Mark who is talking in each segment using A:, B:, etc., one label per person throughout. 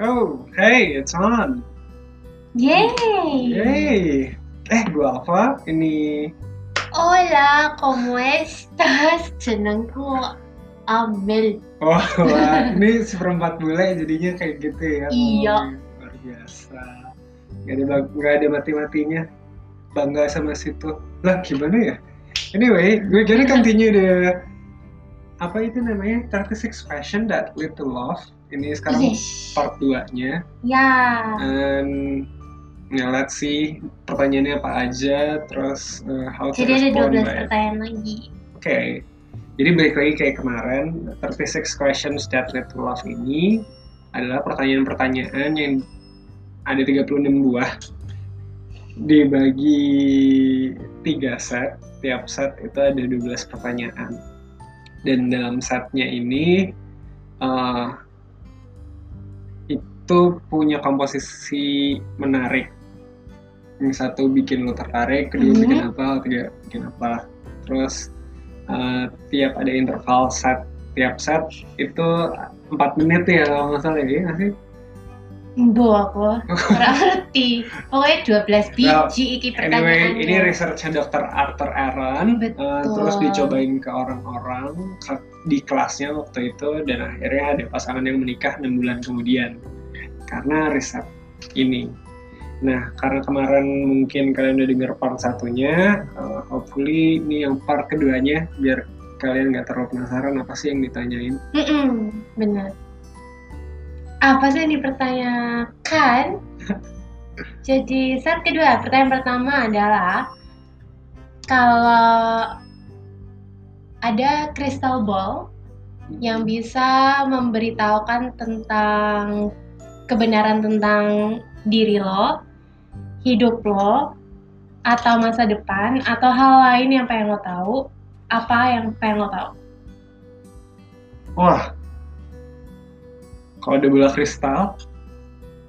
A: Oh, hey, it's on.
B: Yay!
A: Yay. Eh, gua Alfa. Ini
B: Hola, ¿cómo estás? Senang ko, Amel.
A: Wah, wah, ini seperempat bule jadinya kayak gitu ya.
B: Iya.
A: Oh, luar biasa. Gak ada, nggak ada mati-matinya. Bangga sama situ. Lah, gimana ya? Anyway, we're gonna continue the apa itu namanya 36 question that lead to love. Ini sekarang
B: Yes.
A: part 2-nya.
B: Ya.
A: And ya let's see pertanyaannya apa aja, terus uh, how to
B: Jadi ada
A: respond
B: 12
A: by it.
B: pertanyaan lagi.
A: Oke, jadi balik lagi kayak kemarin, 36 questions that lead to love ini adalah pertanyaan-pertanyaan yang ada 36 buah dibagi tiga set, tiap set itu ada 12 pertanyaan. Dan dalam setnya ini eh, itu punya komposisi menarik. Yang satu bikin lo tertarik, kedua
B: Mhm.
A: bikin apa, ketiga bikin apa. Terus uh, tiap ada interval set tiap set itu 4 menit ya kalau nggak salah ya nggak sih?
B: Bu aku ngerti. Pokoknya 12 biji iki pertanyaan.
A: Anyway, ini researchnya Dr. Arthur Aaron, uh, terus dicobain ke orang-orang di kelasnya waktu itu dan akhirnya ada pasangan yang menikah 6 bulan kemudian karena riset ini. Nah, karena kemarin mungkin kalian udah dengar part satunya, uh, hopefully ini yang part keduanya biar kalian nggak terlalu penasaran apa sih yang ditanyain.
B: Mm-mm, benar. Apa sih yang dipertanyakan? Jadi set kedua, pertanyaan pertama adalah kalau ada crystal ball yang bisa memberitahukan tentang kebenaran tentang diri lo, hidup lo, atau masa depan, atau hal lain yang pengen lo tahu, apa yang pengen lo tahu?
A: Wah, kalau ada bola kristal,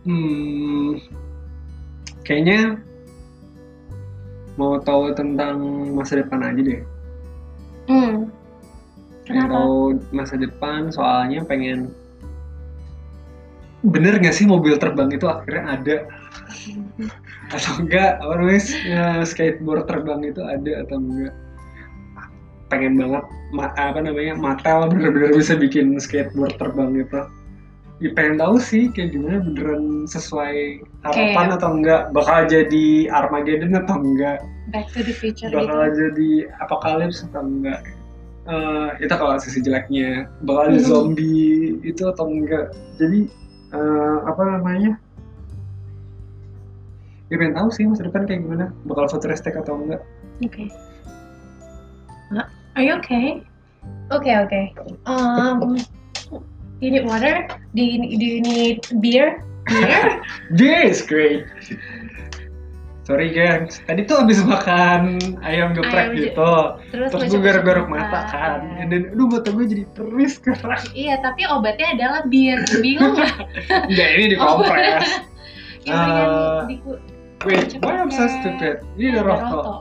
A: hmm, kayaknya mau tahu tentang masa depan aja deh.
B: Hmm. Kenapa?
A: tahu masa depan, soalnya pengen bener nggak sih mobil terbang itu akhirnya ada? Atau enggak apa namanya? Eh, skateboard terbang itu ada atau enggak pengen banget ma- apa namanya Mattel bener-bener bisa bikin skateboard terbang gitu. Ya pengen tahu sih kayak gimana beneran sesuai harapan
B: Kayak-
A: atau enggak bakal jadi Armageddon atau enggak
B: Back to the future
A: bakal
B: gitu.
A: jadi apokalips atau enggak Eh, itu kalau sisi jeleknya. Bakal ada
B: Hmm.
A: zombie itu atau enggak jadi eh, apa namanya ya pengen tahu sih masa depan kayak gimana bakal futuristik atau enggak
B: Okay. Uh, Are you okay? Okay, okay. Um, you need water? Do you, do you need beer? Beer?
A: this great sorry gengs tadi tuh abis makan ayam geprek
B: Ayam
A: gitu
B: Terus,
A: terus gue garuk-garuk mata kan
B: ya.
A: then aduh mata gue jadi perih sekarang
B: Iya, tapi obatnya adalah bir. Bingung nggak?
A: enggak ini dikompres
B: Yang mendingan
A: Eh,
B: diku-
A: wait why I'm so stupid ini ada rokok
B: roto.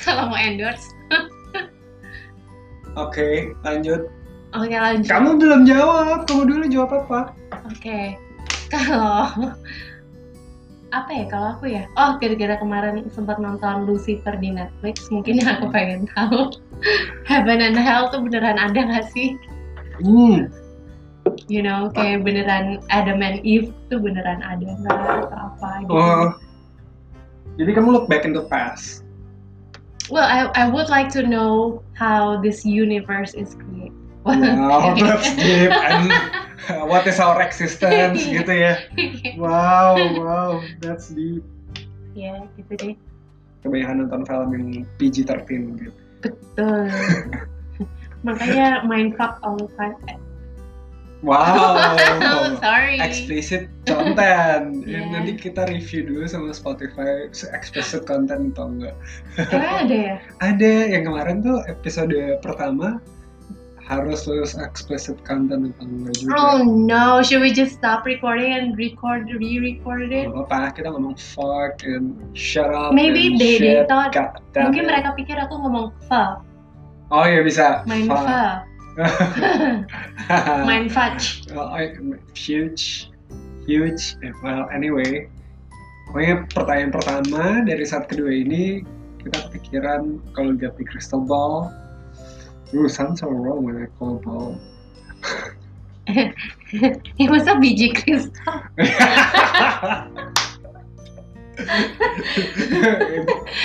B: Kalau mau endorse.
A: Oke, lanjut.
B: Oke lanjut.
A: Kamu belum jawab. Kamu dulu jawab apa?
B: Oke, kalau apa ya kalau aku ya? Oh, gara-gara kemarin sempat nonton Lucifer di Netflix, mungkin yang aku pengen tahu Heaven and Hell tuh beneran ada nggak sih?
A: Hmm.
B: You know, kayak beneran Adam and Eve tuh beneran ada nggak atau apa gitu?
A: Oh. Jadi kamu look back in the past.
B: Well, I I would like to know how this universe is created.
A: Wow, that's deep. And what is our existence gitu ya? Wow, wow, that's deep.
B: ya gitu deh.
A: Kebanyakan nonton film yang PG-13 gitu.
B: Betul. Makanya mindfuck all the time.
A: Wow.
B: Sorry.
A: explicit content.
B: Yeah.
A: Nanti kita review dulu sama Spotify explicit content atau enggak.
B: Emang ada ya?
A: Ada yang kemarin tuh episode pertama harus lulus explicit content enggak juga.
B: Oh no, should we just stop recording and record, re-record it?
A: Gak apa-apa, kita ngomong fuck and shut up
B: Maybe
A: and
B: they- they
A: shit,
B: thought-
A: God
B: Mungkin
A: it.
B: mereka pikir aku ngomong fa,
A: Oh iya bisa
B: main
A: Fuck.
B: fa. Mind fudge.
A: Oh, I- huge, huge. Eh, Well, anyway, pokoknya pertanyaan pertama dari saat kedua ini kita kepikiran kalau di crystal ball. Ooh, sounds so wrong when I call ball.
B: Ya masa biji kristal?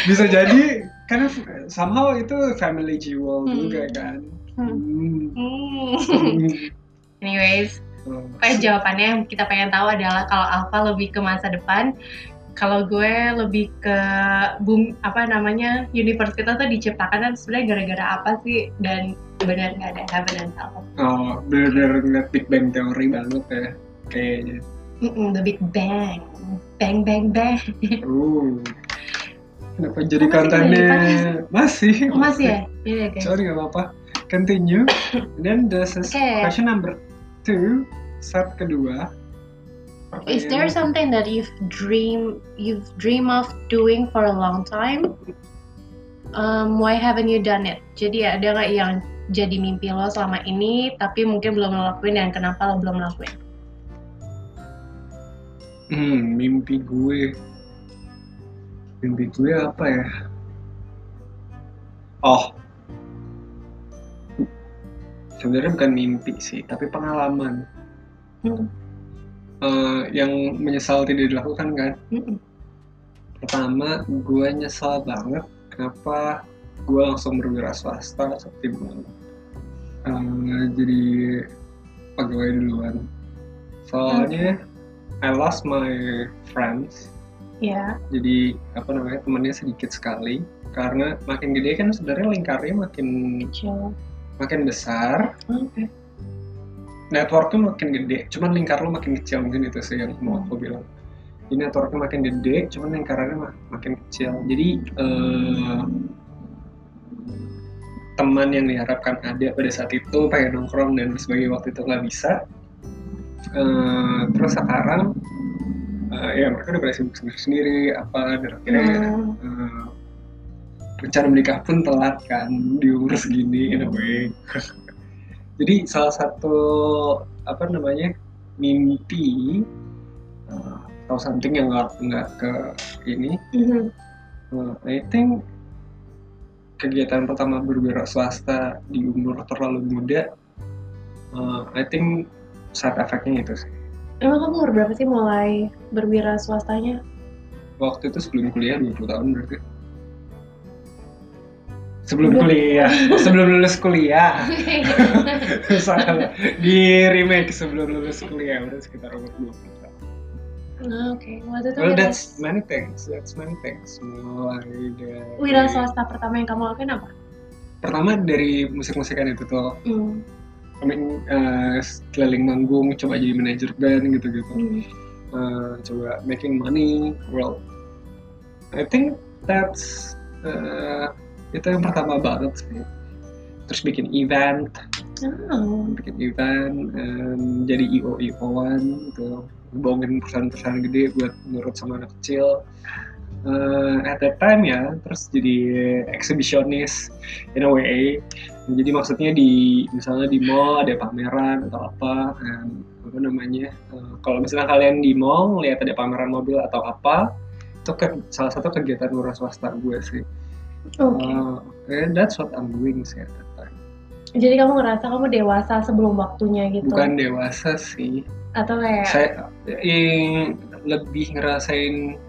A: Bisa jadi karena somehow itu family jewel
B: Hmm.
A: juga kan.
B: Hmm.
A: Hmm.
B: Hmm. Anyways,
A: Oh,
B: pokoknya jawabannya yang kita pengen tahu adalah kalau Alpha lebih ke masa depan, kalau gue lebih ke bum apa namanya universe kita tuh diciptakan kan sebenarnya gara-gara apa sih dan benar nggak ada heaven and hell.
A: Oh, bener-bener ngeliat Big Bang teori banget ya kayaknya.
B: Mm-mm, the Big Bang, bang bang bang.
A: Uh. Kenapa jadi
B: Oh, masih
A: kontennya masih?
B: Oh, masih ya? Iya guys.
A: Sorry nggak apa-apa. Continue. Then is
B: Okay.
A: question number two, set kedua.
B: Is there something that you've dream you've dream of doing for a long time? Um, why haven't you done it? Jadi ada nggak yang jadi mimpi lo selama ini tapi mungkin belum lo lakuin dan kenapa lo belum lakuin?
A: Hmm, mimpi gue. Mimpi gue apa ya? Oh. Sebenarnya bukan mimpi sih, tapi pengalaman.
B: Hmm.
A: Eh, yang menyesal tidak dilakukan kan?
B: Mm-mm.
A: Pertama, gue nyesal banget kenapa gue langsung berwira swasta ketimbang eh, jadi pegawai duluan. Soalnya I lost my friends,
B: Ya.
A: jadi apa namanya temennya sedikit sekali. Karena makin gede kan sebenarnya lingkarnya makin
B: Kecil.
A: makin besar,
B: Oke.
A: networknya makin gede. Cuman lingkar lo makin kecil mungkin itu sih yang mau aku bilang. Jadi networknya makin gede, cuman lingkarannya mak- makin kecil. Jadi eh, teman yang diharapkan ada pada saat itu pengen nongkrong dan sebagainya waktu itu nggak bisa. Eh, terus sekarang eh, ya mereka udah pada sibuk sendiri sendiri apa dan akhirnya
B: Hmm.
A: eh, rencana menikah pun telat kan di umur segini in a way. Jadi salah satu apa namanya mimpi uh, atau something yang nggak nggak ke ini,
B: Mhm.
A: uh, I think kegiatan pertama berwira swasta di umur terlalu muda, uh, I think side efeknya itu sih.
B: Emang kamu umur berapa sih mulai berwira swastanya?
A: Waktu itu sebelum kuliah 20 tahun berarti. Sebelum kuliah, sebelum lulus kuliah. Salah. Di remake sebelum lulus kuliah udah sekitar umur 20 tahun.
B: Nah, Oke, waktu itu
A: Well, that's many things. That's many things. Mulai dari
B: wira swasta pertama yang kamu lakuin apa?
A: Pertama dari musik-musikan itu tuh.
B: Hmm.
A: I mean, uh, keliling manggung, coba jadi manajer band gitu-gitu.
B: Hmm.
A: Uh, coba making money. Well, I think that's uh, itu yang pertama banget sih. Terus bikin event,
B: Oh.
A: bikin event, um, jadi IO IO-an gitu, bohongin perusahaan-perusahaan gede buat nurut sama anak kecil. Uh, at that time ya, terus jadi exhibitionist in a way. Jadi maksudnya di misalnya di mall ada pameran atau apa, and, apa namanya? uh, kalau misalnya kalian di mall lihat ada pameran mobil atau apa, itu ke, salah satu kegiatan wira swasta gue sih.
B: Oke.
A: Uh, and that's what I'm doing sih at that time.
B: Jadi kamu ngerasa kamu dewasa sebelum waktunya gitu?
A: Bukan dewasa sih,
B: Atau kayak
A: saya yang lebih ngerasain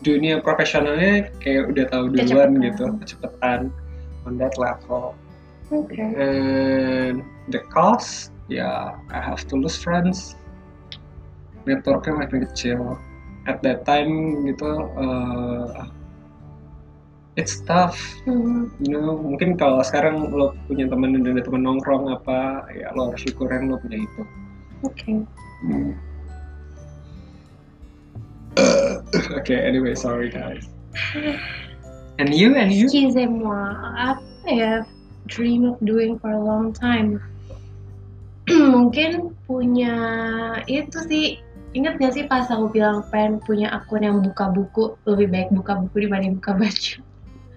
A: dunia profesionalnya kayak udah tahu duluan
B: Kecepatan.
A: gitu kecepatan on that level
B: Oke.
A: and the cost ya I have to lose friends networknya makin kecil at that time gitu uh, it's tough
B: Hmm.
A: you know mungkin kalau sekarang lo punya teman dan ada teman nongkrong apa ya lo harus syukurin lo punya itu
B: Oke.
A: Hmm. okay, anyway, sorry guys. And you, and you?
B: Excusez-moi, apa ya dream of doing for a long time? Mungkin punya itu sih Ingat gak sih pas aku bilang pengen punya akun yang buka buku lebih baik buka buku dibanding buka baju?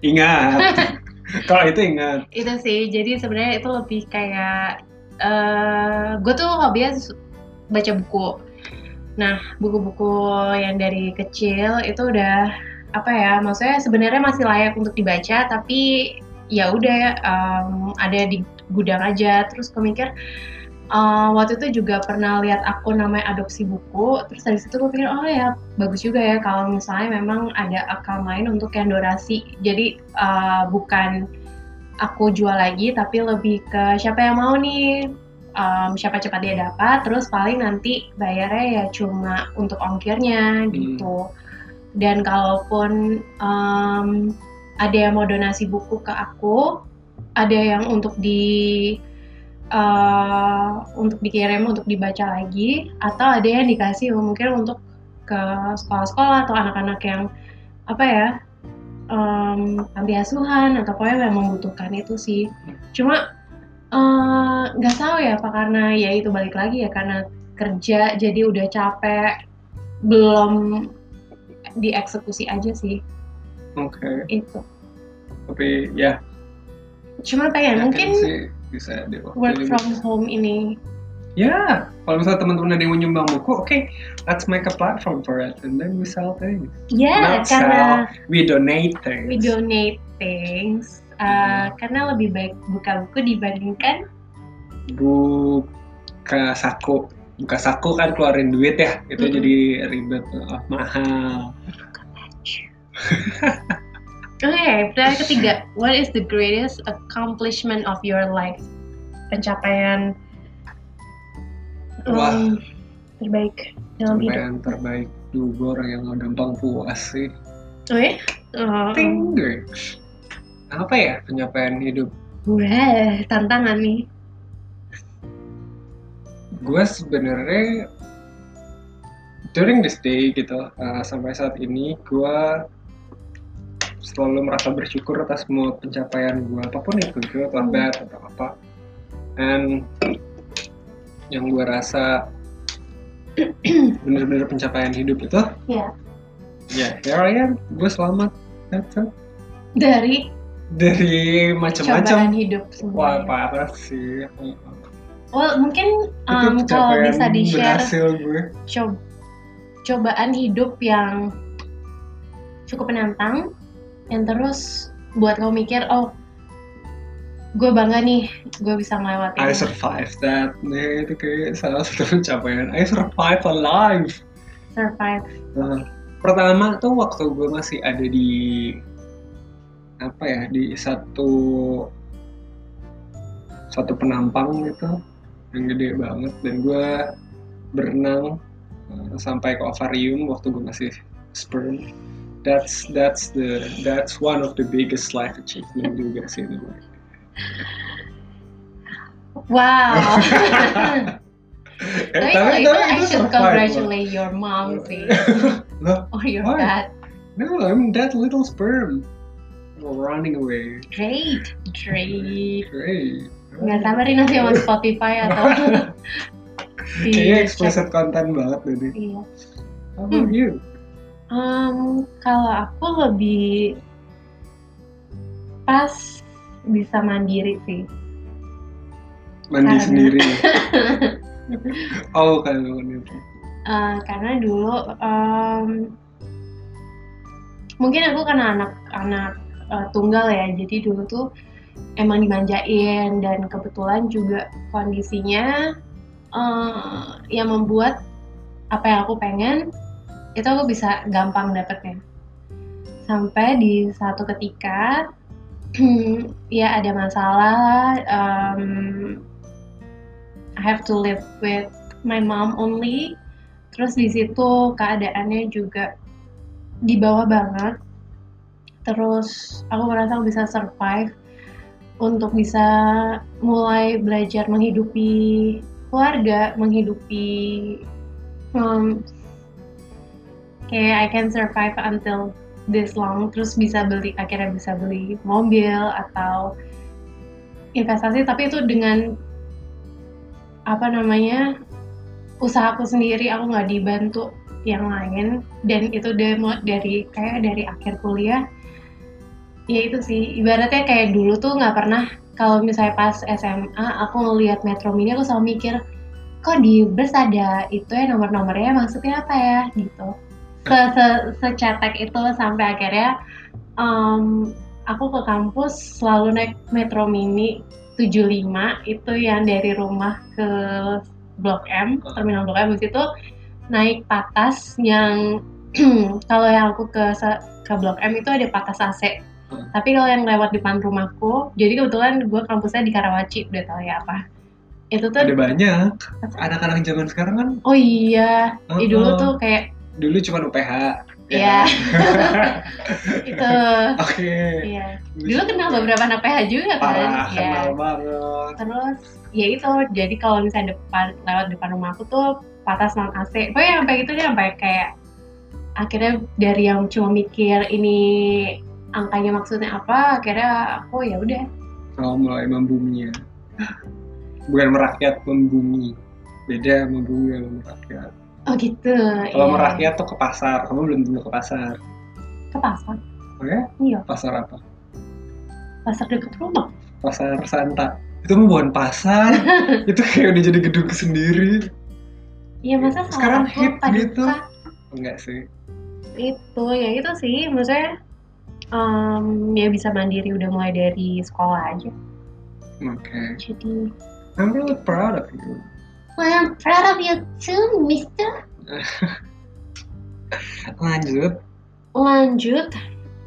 A: Ingat. Kalau itu ingat.
B: itu sih jadi sebenarnya itu lebih kayak eh gue tuh hobinya baca buku nah buku-buku yang dari kecil itu udah apa ya maksudnya sebenarnya masih layak untuk dibaca tapi ya udah em, ada di gudang aja terus gue mikir eh, waktu itu juga pernah lihat akun namanya adopsi buku. Terus dari situ gue pikir oh ya bagus juga ya kalau misalnya memang ada akun lain untuk yang donasi jadi eh, bukan aku jual lagi tapi lebih ke siapa yang mau nih um, siapa cepat dia dapat terus paling nanti bayarnya ya cuma untuk ongkirnya gitu. Dan kalaupun um, ada yang mau donasi buku ke aku ada yang untuk di uh, untuk dikirim untuk dibaca lagi atau ada yang dikasih mungkin untuk ke sekolah-sekolah atau anak-anak yang apa ya um, panti asuhan atau pokoknya yang membutuhkan itu sih cuma eh, nggak tahu ya apa karena ya itu balik lagi ya karena kerja jadi udah capek belum dieksekusi aja sih
A: Oke.
B: itu
A: Tapi ya.
B: cuma pengen
A: yakin
B: mungkin
A: sih bisa deh. waktu
B: work
A: ini.
B: from home ini
A: Ya, kalau misalnya teman-teman ada yang mau nyumbang buku, oke, let's make a platform for it, and then we sell things.
B: ya
A: Not
B: karena
A: sell, we donate things.
B: we donate things uh, karena lebih baik buka buku dibandingkan
A: buka saku buka saku kan keluarin duit ya itu
B: Mm-mm.
A: jadi ribet oh, mahal
B: Pertanyaan ketiga. What is the greatest accomplishment of your life? Pencapaian
A: Wah.
B: um, terbaik dalam hidup.
A: yang terbaik gue orang yang gampang puas sih
B: Oh ya? Oh,
A: Tinggi. apa ya pencapaian hidup
B: Wah, tantangan nih.
A: gue sebenarnya during this day gitu uh, sampai saat ini gue selalu merasa bersyukur atas semua pencapaian gue apa pun itu good
B: Hmm.
A: bad atau apa and yang gue rasa bener-bener pencapaian hidup itu
B: Ya.
A: ya here I am gue selamat That's it.
B: Dari
A: dari macam-macam
B: hidup
A: wah
B: semuanya.
A: parah sih
B: Well, mungkin um, kalau bisa di-share
A: berhasil gue
B: co- cobaan hidup yang cukup menantang yang terus buat kamu mikir, oh, gue bangga nih, gue bisa ngelewatin.
A: I survived that. Nah, itu kayak salah satu pencapaian. I survive alive.
B: survive.
A: Nah, pertama tuh waktu gue masih ada di apa ya di satu satu penampang gitu yang gede banget dan gue berenang uh, sampai ke ovarium waktu gue masih sperm. That's that's the that's one of the biggest life achievement juga sih itu.
B: Wow.
A: Eh,
B: Tapi kalau itu I should congratulate your mom sih, or your
A: Why?
B: dad.
A: No, I'm that little sperm. Running away.
B: Great, great.
A: Great.
B: Nggak sabar nih nanti sama Spotify atau
A: Kayaknya explicit content banget tadi.
B: Iya.
A: How about
B: Hmm.
A: you?
B: Um, kalau aku lebih pas bisa mandiri sih.
A: Mandi
B: Karena-
A: sendiri. oh, kan itu.
B: Eh, karena dulu em, mungkin aku karena anak-anak eh, tunggal ya, jadi dulu tuh emang dimanjain dan kebetulan juga kondisinya eh, yang membuat apa yang aku pengen itu aku bisa gampang dapetnya. Sampai di satu ketika ya ada masalah, em, I have to live with my mom only terus di situ keadaannya juga di bawah banget terus aku merasa aku bisa survive untuk bisa mulai belajar menghidupi keluarga menghidupi um, kayak I can survive until this long terus bisa beli akhirnya bisa beli mobil atau investasi. Tapi itu dengan apa namanya usahaku sendiri aku nggak dibantu yang lain. Dan itu demo dari kayak dari akhir kuliah ya itu sih. Ibaratnya kayak dulu tuh nggak pernah kalau misalnya pas SMA aku ngelihat Metro Mini aku selalu mikir kok di bus ada itu ya nomor-nomornya maksudnya apa ya? Gitu se se secetek itu sampai akhirnya em, aku ke kampus selalu naik Metro Mini 75 itu yang dari rumah ke Blok M terminal Blok M itu naik patas yang kalau yang aku ke ke Blok M itu ada patas AC
A: Hmm.
B: tapi kalau yang lewat depan rumahku jadi kebetulan gue kampusnya di Karawaci udah tau ya apa itu tuh
A: Ada banyak. Anak-anak zaman sekarang kan
B: oh iya Ih, dulu
A: uh-uh.
B: tuh kayak
A: dulu cuma UPH.
B: Iya. itu
A: Oke.
B: iya dulu kenal beberapa anak PH juga kan
A: Parah,
B: Iya.
A: kenal banget.
B: terus ya itu jadi kalau misalnya depan lewat depan rumah aku tuh patas non AC pokoknya sampai gitu deh sampai kayak akhirnya dari yang cuma mikir ini angkanya maksudnya apa akhirnya aku ya udah
A: Kalau mulai membumi ya. Bukan merakyat, membumi. Beda membumi sama merakyat.
B: Oh gitu
A: Kalau
B: iya.
A: merakyat tuh ke pasar. Kamu belum tentu ke pasar.
B: ke pasar
A: Oh ya?
B: iya
A: Pasar apa?
B: pasar deket rumah
A: Pasar Santa. Itu mah bukan pasar. itu kayak udah jadi gedung sendiri.
B: iya masa
A: Sekarang hip gitu. Enggak sih.
B: itu ya itu sih maksudnya em, ya bisa mandiri udah mulai dari sekolah aja
A: Oke.
B: jadi
A: I'm really proud of you.
B: Well, I'm proud of you too mister
A: Lanjut.
B: lanjut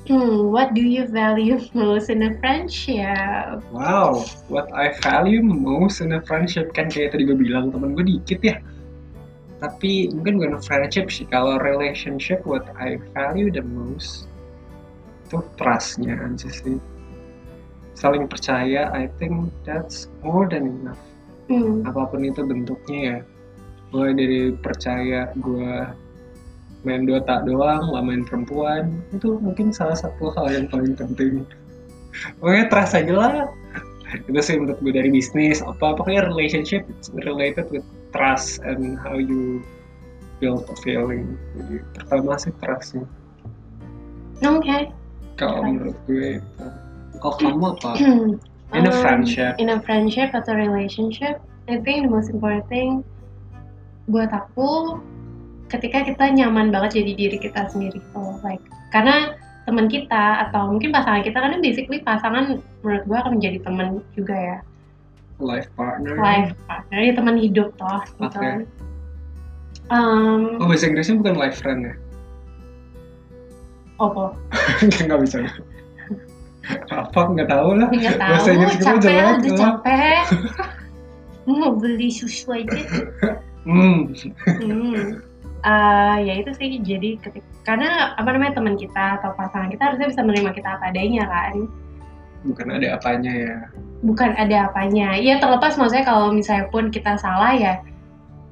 B: hmm, what do you value most in a friendship
A: Wow, what I value most in a friendship kan kayak tadi gue bilang temen gue dikit ya. Tapi mungkin bukan friendship sih. Kalau relationship, what I value the most itu trustnya aja sih. Saling percaya, I think that's more than enough.
B: Hmm,
A: Apa pun itu bentuknya ya. Mulai dari percaya gue main Dota doang, gak main perempuan, itu mungkin salah satu hal yang paling penting. Pokoknya trust aja lah. Itu sih menurut gue dari bisnis, apa pokoknya relationship it's related with trust and how you build a feeling. Jadi pertama sih trustnya.
B: oke
A: Kalau
B: Trust.
A: menurut gue itu. Kalau kamu apa? In a
B: um,
A: friendship.
B: in a friendship atau relationship I think the most important thing buat aku ketika kita nyaman banget jadi diri kita sendiri so like karena teman kita atau mungkin pasangan kita karena basically pasangan menurut gua akan menjadi teman juga ya
A: Life partner.
B: life partner ya teman hidup toh gitu kan. Um,
A: Oh bahasa Inggrisnya bukan life friend ya?
B: opo
A: Nggak bisa. Apa nggak tahu lah.
B: nggak tahu
A: Bahasa Inggris kita
B: capek
A: jelek, ya.
B: capek mau beli susu aja
A: Hmm.
B: Hmm. Eh, ya itu sih jadi ketika karena apa namanya teman kita atau pasangan kita harusnya bisa menerima kita apa adanya kan
A: Bukan ada apanya ya.
B: bukan ada apanya ya terlepas maksudnya kalau misalnya pun kita salah ya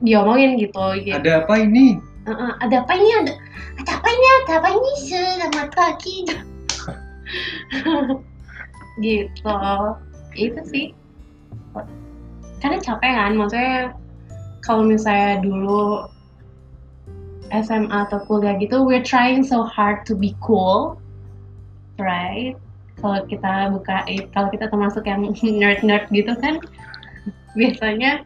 B: diomongin gitu ya.
A: Ada apa ini?
B: Eh, eh, ada apa ini ada ada apa ini ada apa ini selamat pagi gitu. Itu sih. Karena capek kan maksudnya kalau misalnya dulu SMA atau kuliah gitu we're trying so hard to be cool right? Kalau kita buka kalau kita termasuk yang nerd nerd gitu kan biasanya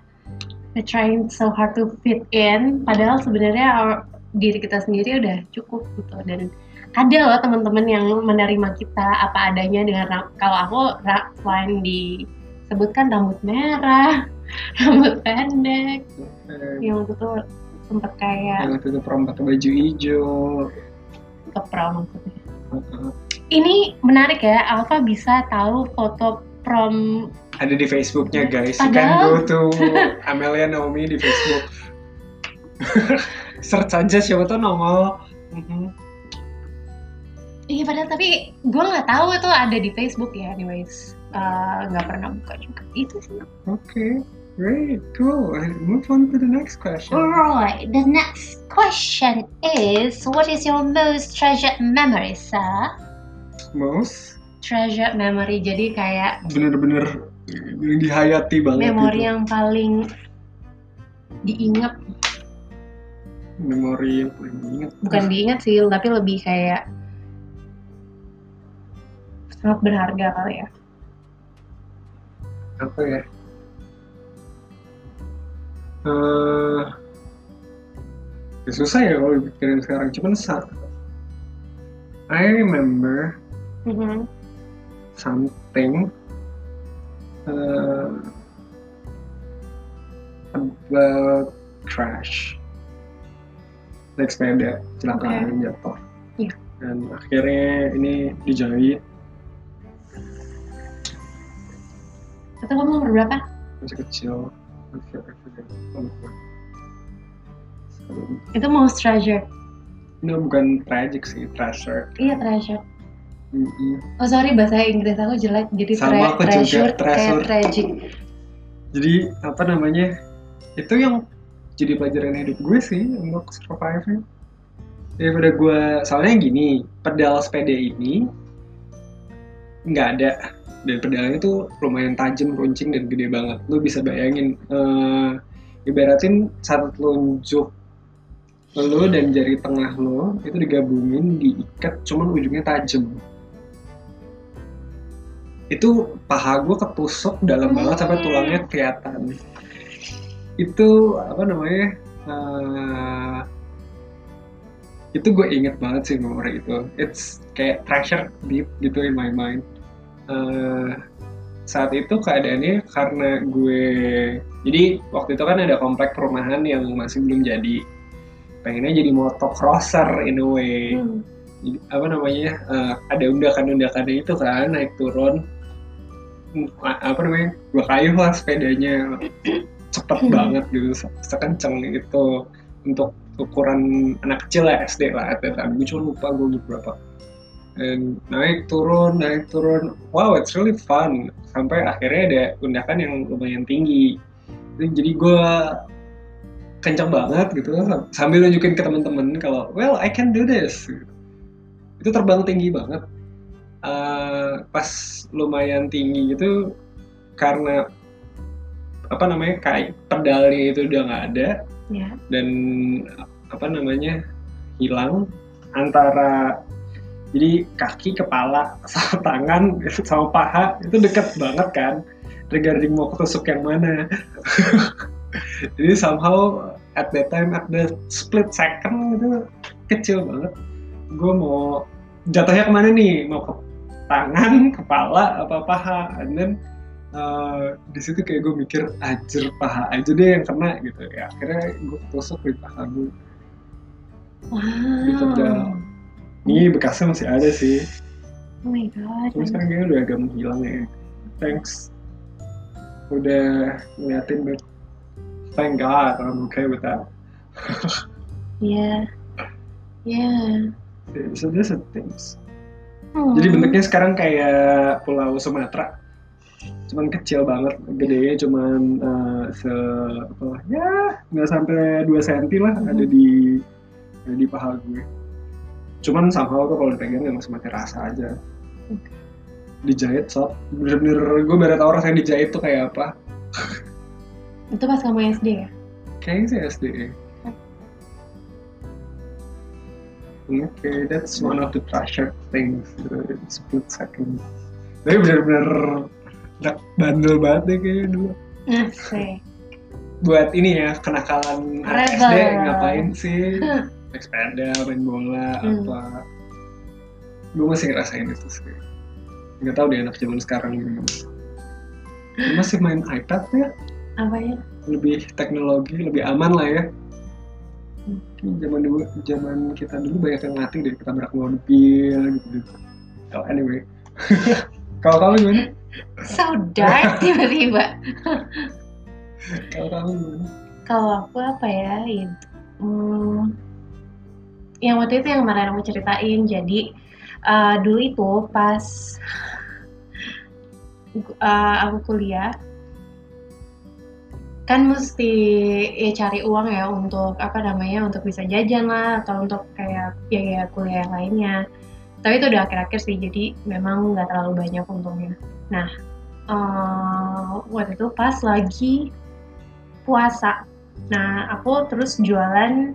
B: we're trying so hard to fit in padahal sebenarnya diri kita sendiri udah cukup gitu. Dan ada loh teman-teman yang menerima kita apa adanya dengan kalau aku selain disebutkan rambut merah rambut pendek
A: Eh,
B: yang waktu itu sempet kayak
A: Yang waktu itu prom pakai baju hijau.
B: keprom maksudnya
A: Heeh.
B: ini menarik ya Alfa bisa tahu foto prom
A: Ada di Facebooknya guys.
B: Padahal-
A: go to Amelia Naomi di Facebook. Search aja siapa tuh nongol. Mhm.
B: Iya padahal tapi gue nggak tahu itu ada di Facebook ya anyways Eh, nggak pernah buka juga itu sih
A: Oke, great, cool. Move on to the next question.
B: Alright, the next question is What is your most treasured memory, sir?
A: Most
B: Treasured memory, jadi kayak
A: bener-bener yang dihayati banget
B: memori
A: gitu.
B: yang paling diingat,
A: memori yang paling inget
B: bukan diingat sih, tapi lebih kayak sangat berharga kali ya.
A: Apa ya? Eh ya susah ya kalau dipikirin sekarang cuman sa I remember
B: Mhm.
A: something uh, about crash naik sepeda kecelakaan jatuh.
B: Iya.
A: dan akhirnya ini dijahit
B: Itu kamu umur berapa?
A: masih kecil masih.
B: Itu most treasure.
A: ini bukan tragic sih treasure
B: Iya treasure.
A: Mm-mm.
B: Oh sorry bahasa Inggris aku jelek jadi
A: Sama aku
B: treasure kayak
A: treasure.
B: tragic.
A: jadi apa namanya itu yang jadi pelajaran hidup gue sih untuk survive nya daripada gue soalnya gini pedal sepeda ini nggak ada. Dan pedalnya tuh lumayan tajam runcing dan gede banget. Lu bisa bayangin eh, ibaratin satu telunjuk lo dan jari tengah lo itu digabungin diikat cuman ujungnya tajam. Itu paha gue ketusuk dalam banget sampai tulangnya kelihatan. Itu apa namanya eh, itu gue inget banget sih memori itu. It's kayak treasure deep gitu in my mind. Eh, saat itu keadaannya karena gue jadi waktu itu kan ada komplek perumahan yang masih belum jadi. Pengennya jadi motocrosser in a way.
B: Hmm.
A: jadi, apa namanya eh, ada undakan-undakannya itu kan naik turun. Hmm, apa namanya dua kayu lah sepedanya. Cepet
B: Hmm.
A: banget gitu se- sekenceng itu untuk ukuran anak kecil lah SD lah at that time gue cuma lupa gue umur berapa. Dan naik turun naik turun. Wow it's really fun. Sampai akhirnya ada undakan yang lumayan tinggi. Jadi gue kencang banget gitu sambil nunjukin ke teman-teman kalau well I can do this. Itu terbang tinggi banget. Eh, pas lumayan tinggi gitu karena apa namanya kayak pedalnya itu udah nggak ada.
B: Ya.
A: dan apa namanya hilang antara jadi kaki kepala sama tangan sama paha itu deket banget kan? Regarding mau ketusuk yang mana. Jadi somehow at that time at the split second itu kecil banget. Gue mau jatuhnya ke mana nih? Mau ke tangan kepala apa paha? And then uh, di situ kayak gue mikir ajar paha aja deh yang kena gitu ya. Akhirnya gue tusuk di paha gue.
B: Wow.
A: ini bekasnya masih ada sih
B: Oh my god.
A: cuma sekarang kayaknya udah agak menghilang ya thanks udah ngeliatin but thank God I'm okay with that
B: Iya. Iya.
A: so this are things
B: Hmm.
A: jadi bentuknya sekarang kayak pulau Sumatera cuman kecil banget gedenya cuman eh, se apa ya nggak sampai 2 cm lah
B: Mhm.
A: ada di di paha gue cuman somehow tuh kalau dipegang emang semakin rasa aja dijahit sob bener-bener gue baru tau rasanya dijahit tuh kayak apa
B: Itu pas kamu SD ya?
A: kayaknya sih SD Oke, that's one of the treasure things uh, split second. Tapi bener-bener bandel banget deh kayaknya dulu.
B: Asik.
A: Buat ini ya, kenakalan
B: Rebel.
A: SD ngapain sih? Naik sepeda, main bola,
B: Hmm.
A: apa. Gue masih ngerasain itu sih. Gak tau deh anak zaman sekarang gimana. Lu masih main iPad ya?
B: Apa ya?
A: Lebih teknologi, lebih aman lah ya.
B: Hmm.
A: Ini Zaman dulu, zaman kita dulu banyak yang mati deh, ketabrak mobil gitu. Oh, anyway. Kalau kamu gimana?
B: So dark tiba-tiba.
A: Kalau kamu gimana?
B: Kalau aku apa ya? Itu. Hmm, yang waktu itu yang kemarin aku ceritain. Jadi eh, dulu itu pas eh, aku kuliah kan mesti ya cari uang ya untuk apa namanya untuk bisa jajan lah atau untuk kayak biaya kuliah yang lainnya. Tapi itu udah akhir-akhir sih jadi memang nggak terlalu banyak untungnya. Nah eh, waktu itu pas lagi puasa. Nah aku terus jualan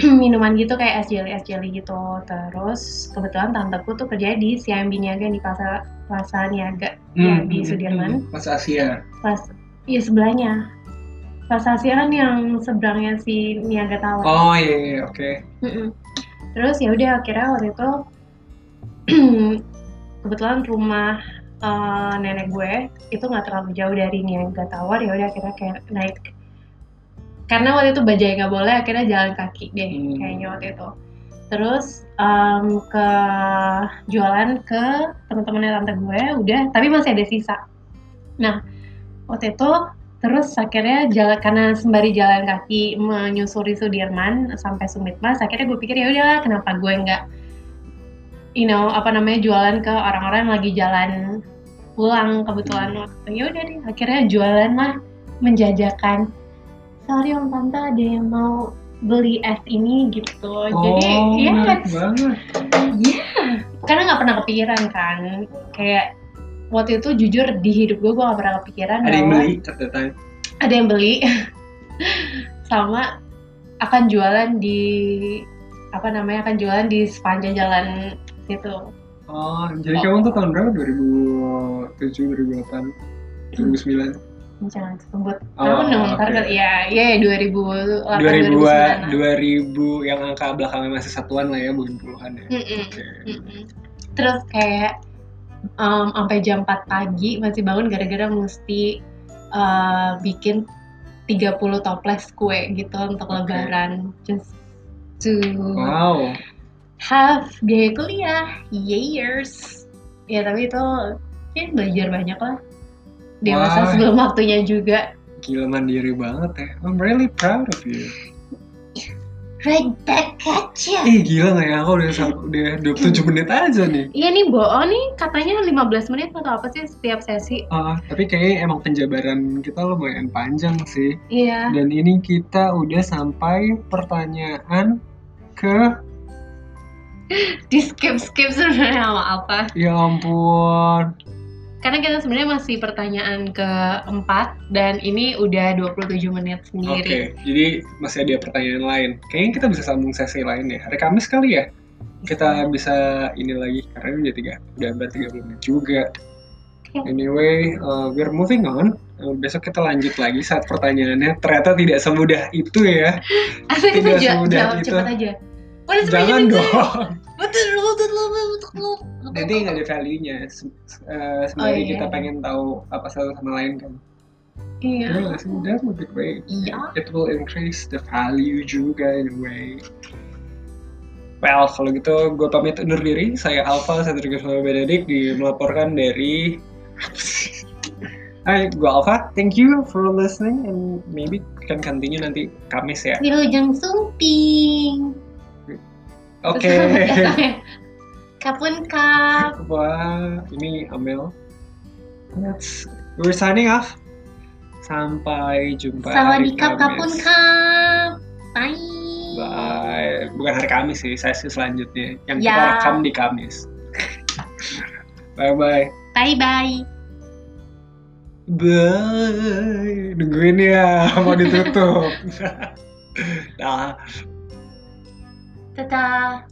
B: minuman gitu kayak es jelly es jelly gitu terus kebetulan tanteku tuh kerja di CIMB Niaga di pasar Plaza Niaga ya di Sudirman
A: Pas Asia.
B: pas iya sebelahnya Plaza Asia kan yang seberangnya si Niaga Tower
A: Oh iya, iya oke.
B: Mm-mm. terus ya udah akhirnya waktu itu kebetulan rumah eh, nenek gue itu nggak terlalu jauh dari Niaga Tower ya udah akhirnya kayak naik karena waktu itu bajai nggak boleh akhirnya jalan kaki deh
A: Hmm.
B: kayaknya waktu itu. Terus em, ke jualan ke teman-temannya tante gue udah tapi masih ada sisa. Nah waktu itu terus akhirnya jalan karena sembari jalan kaki menyusuri Sudirman sampai Sumitmas akhirnya gue pikir ya udah kenapa gue nggak you know apa namanya jualan ke orang-orang yang lagi jalan pulang kebetulan waktu ya udah deh akhirnya jualan lah menjajakan sorry om tante ada yang mau beli es ini gitu jadi
A: oh,
B: ya
A: menarik banget.
B: karena nggak pernah kepikiran kan kayak waktu itu jujur di hidup gue gue nggak pernah kepikiran
A: Ada yang beli at the time.
B: ada yang beli sama akan jualan di apa namanya akan jualan di sepanjang jalan situ
A: Oh, jadi
B: Oh.
A: kamu tuh tahun berapa? 2007, 2008, 2009?
B: Jangan sebut
A: Oh,
B: tahun dong
A: oke.
B: kali- ya ya 2008
A: 2000
B: 2009
A: 2000 yang angka belakangnya masih satuan lah ya, bukan puluhan ya.
B: Mm-mm,
A: Oke.
B: mm-mm. terus kayak em, sampai jam 4 pagi masih bangun gara-gara mesti eh, bikin 30 toples kue gitu untuk
A: Oke.
B: lebaran just to
A: Wow.
B: have biaya kuliah years ya tapi itu ya belajar banyak lah dewasa
A: Wah.
B: sebelum waktunya juga
A: Gila mandiri banget ya. I'm really proud of you.
B: right back at ya
A: Eh gila nggak ya? Aku udah udah 27 menit aja nih.
B: iya nih bohong nih katanya 15 menit atau apa sih setiap sesi
A: Ah, tapi kayaknya emang penjabaran kita lumayan panjang sih.
B: iya
A: Dan ini kita udah sampai pertanyaan ke
B: di skip skip sebenarnya sama apa
A: ya ampun.
B: Karena kita sebenarnya masih pertanyaan keempat dan ini udah 27 menit
A: Oke,
B: sendiri
A: jadi masih ada pertanyaan lain. Kayaknya kita bisa sambung sesi lain ya. Hari Kamis kali ya. Kita bisa ini lagi karena ini udah tiga, udah hampir 30 menit juga.
B: Oke.
A: Anyway, uh, we're moving on. Uh, besok kita lanjut lagi saat pertanyaannya ternyata tidak semudah itu ya.
B: Asal kita
A: Tidak semudah
B: jawab
A: itu.
B: cepat aja What is
A: Jangan
B: betul
A: dong.
B: betul betul betul
A: Nanti nggak ada value-nya. Uh, sembari
B: Oh, iya.
A: kita pengen tahu apa satu sama lain kan.
B: iya
A: Iya nggak sih? That would be great.
B: iya
A: it will increase the value juga in a way. Well, kalau gitu gue pamit undur diri. Saya Alfa, saya Trigus Benedik, di melaporkan dari... Hai, gue Alfa. Thank you for listening and maybe can continue nanti Kamis ya.
B: di Lujang Sumping
A: Oke.
B: Kapun kap
A: Wah, ini Amel. That's... We're signing off. Sampai jumpa hari
B: Sawadikap kapun kap Bye
A: Bye. Bukan hari Kamis sih, sesi selanjutnya. Yang
B: Ya.
A: kita rekam di Kamis. Bye-bye.
B: Bye bye
A: Bye. Nungguin ya, mau ditutup. nah.
B: Dadah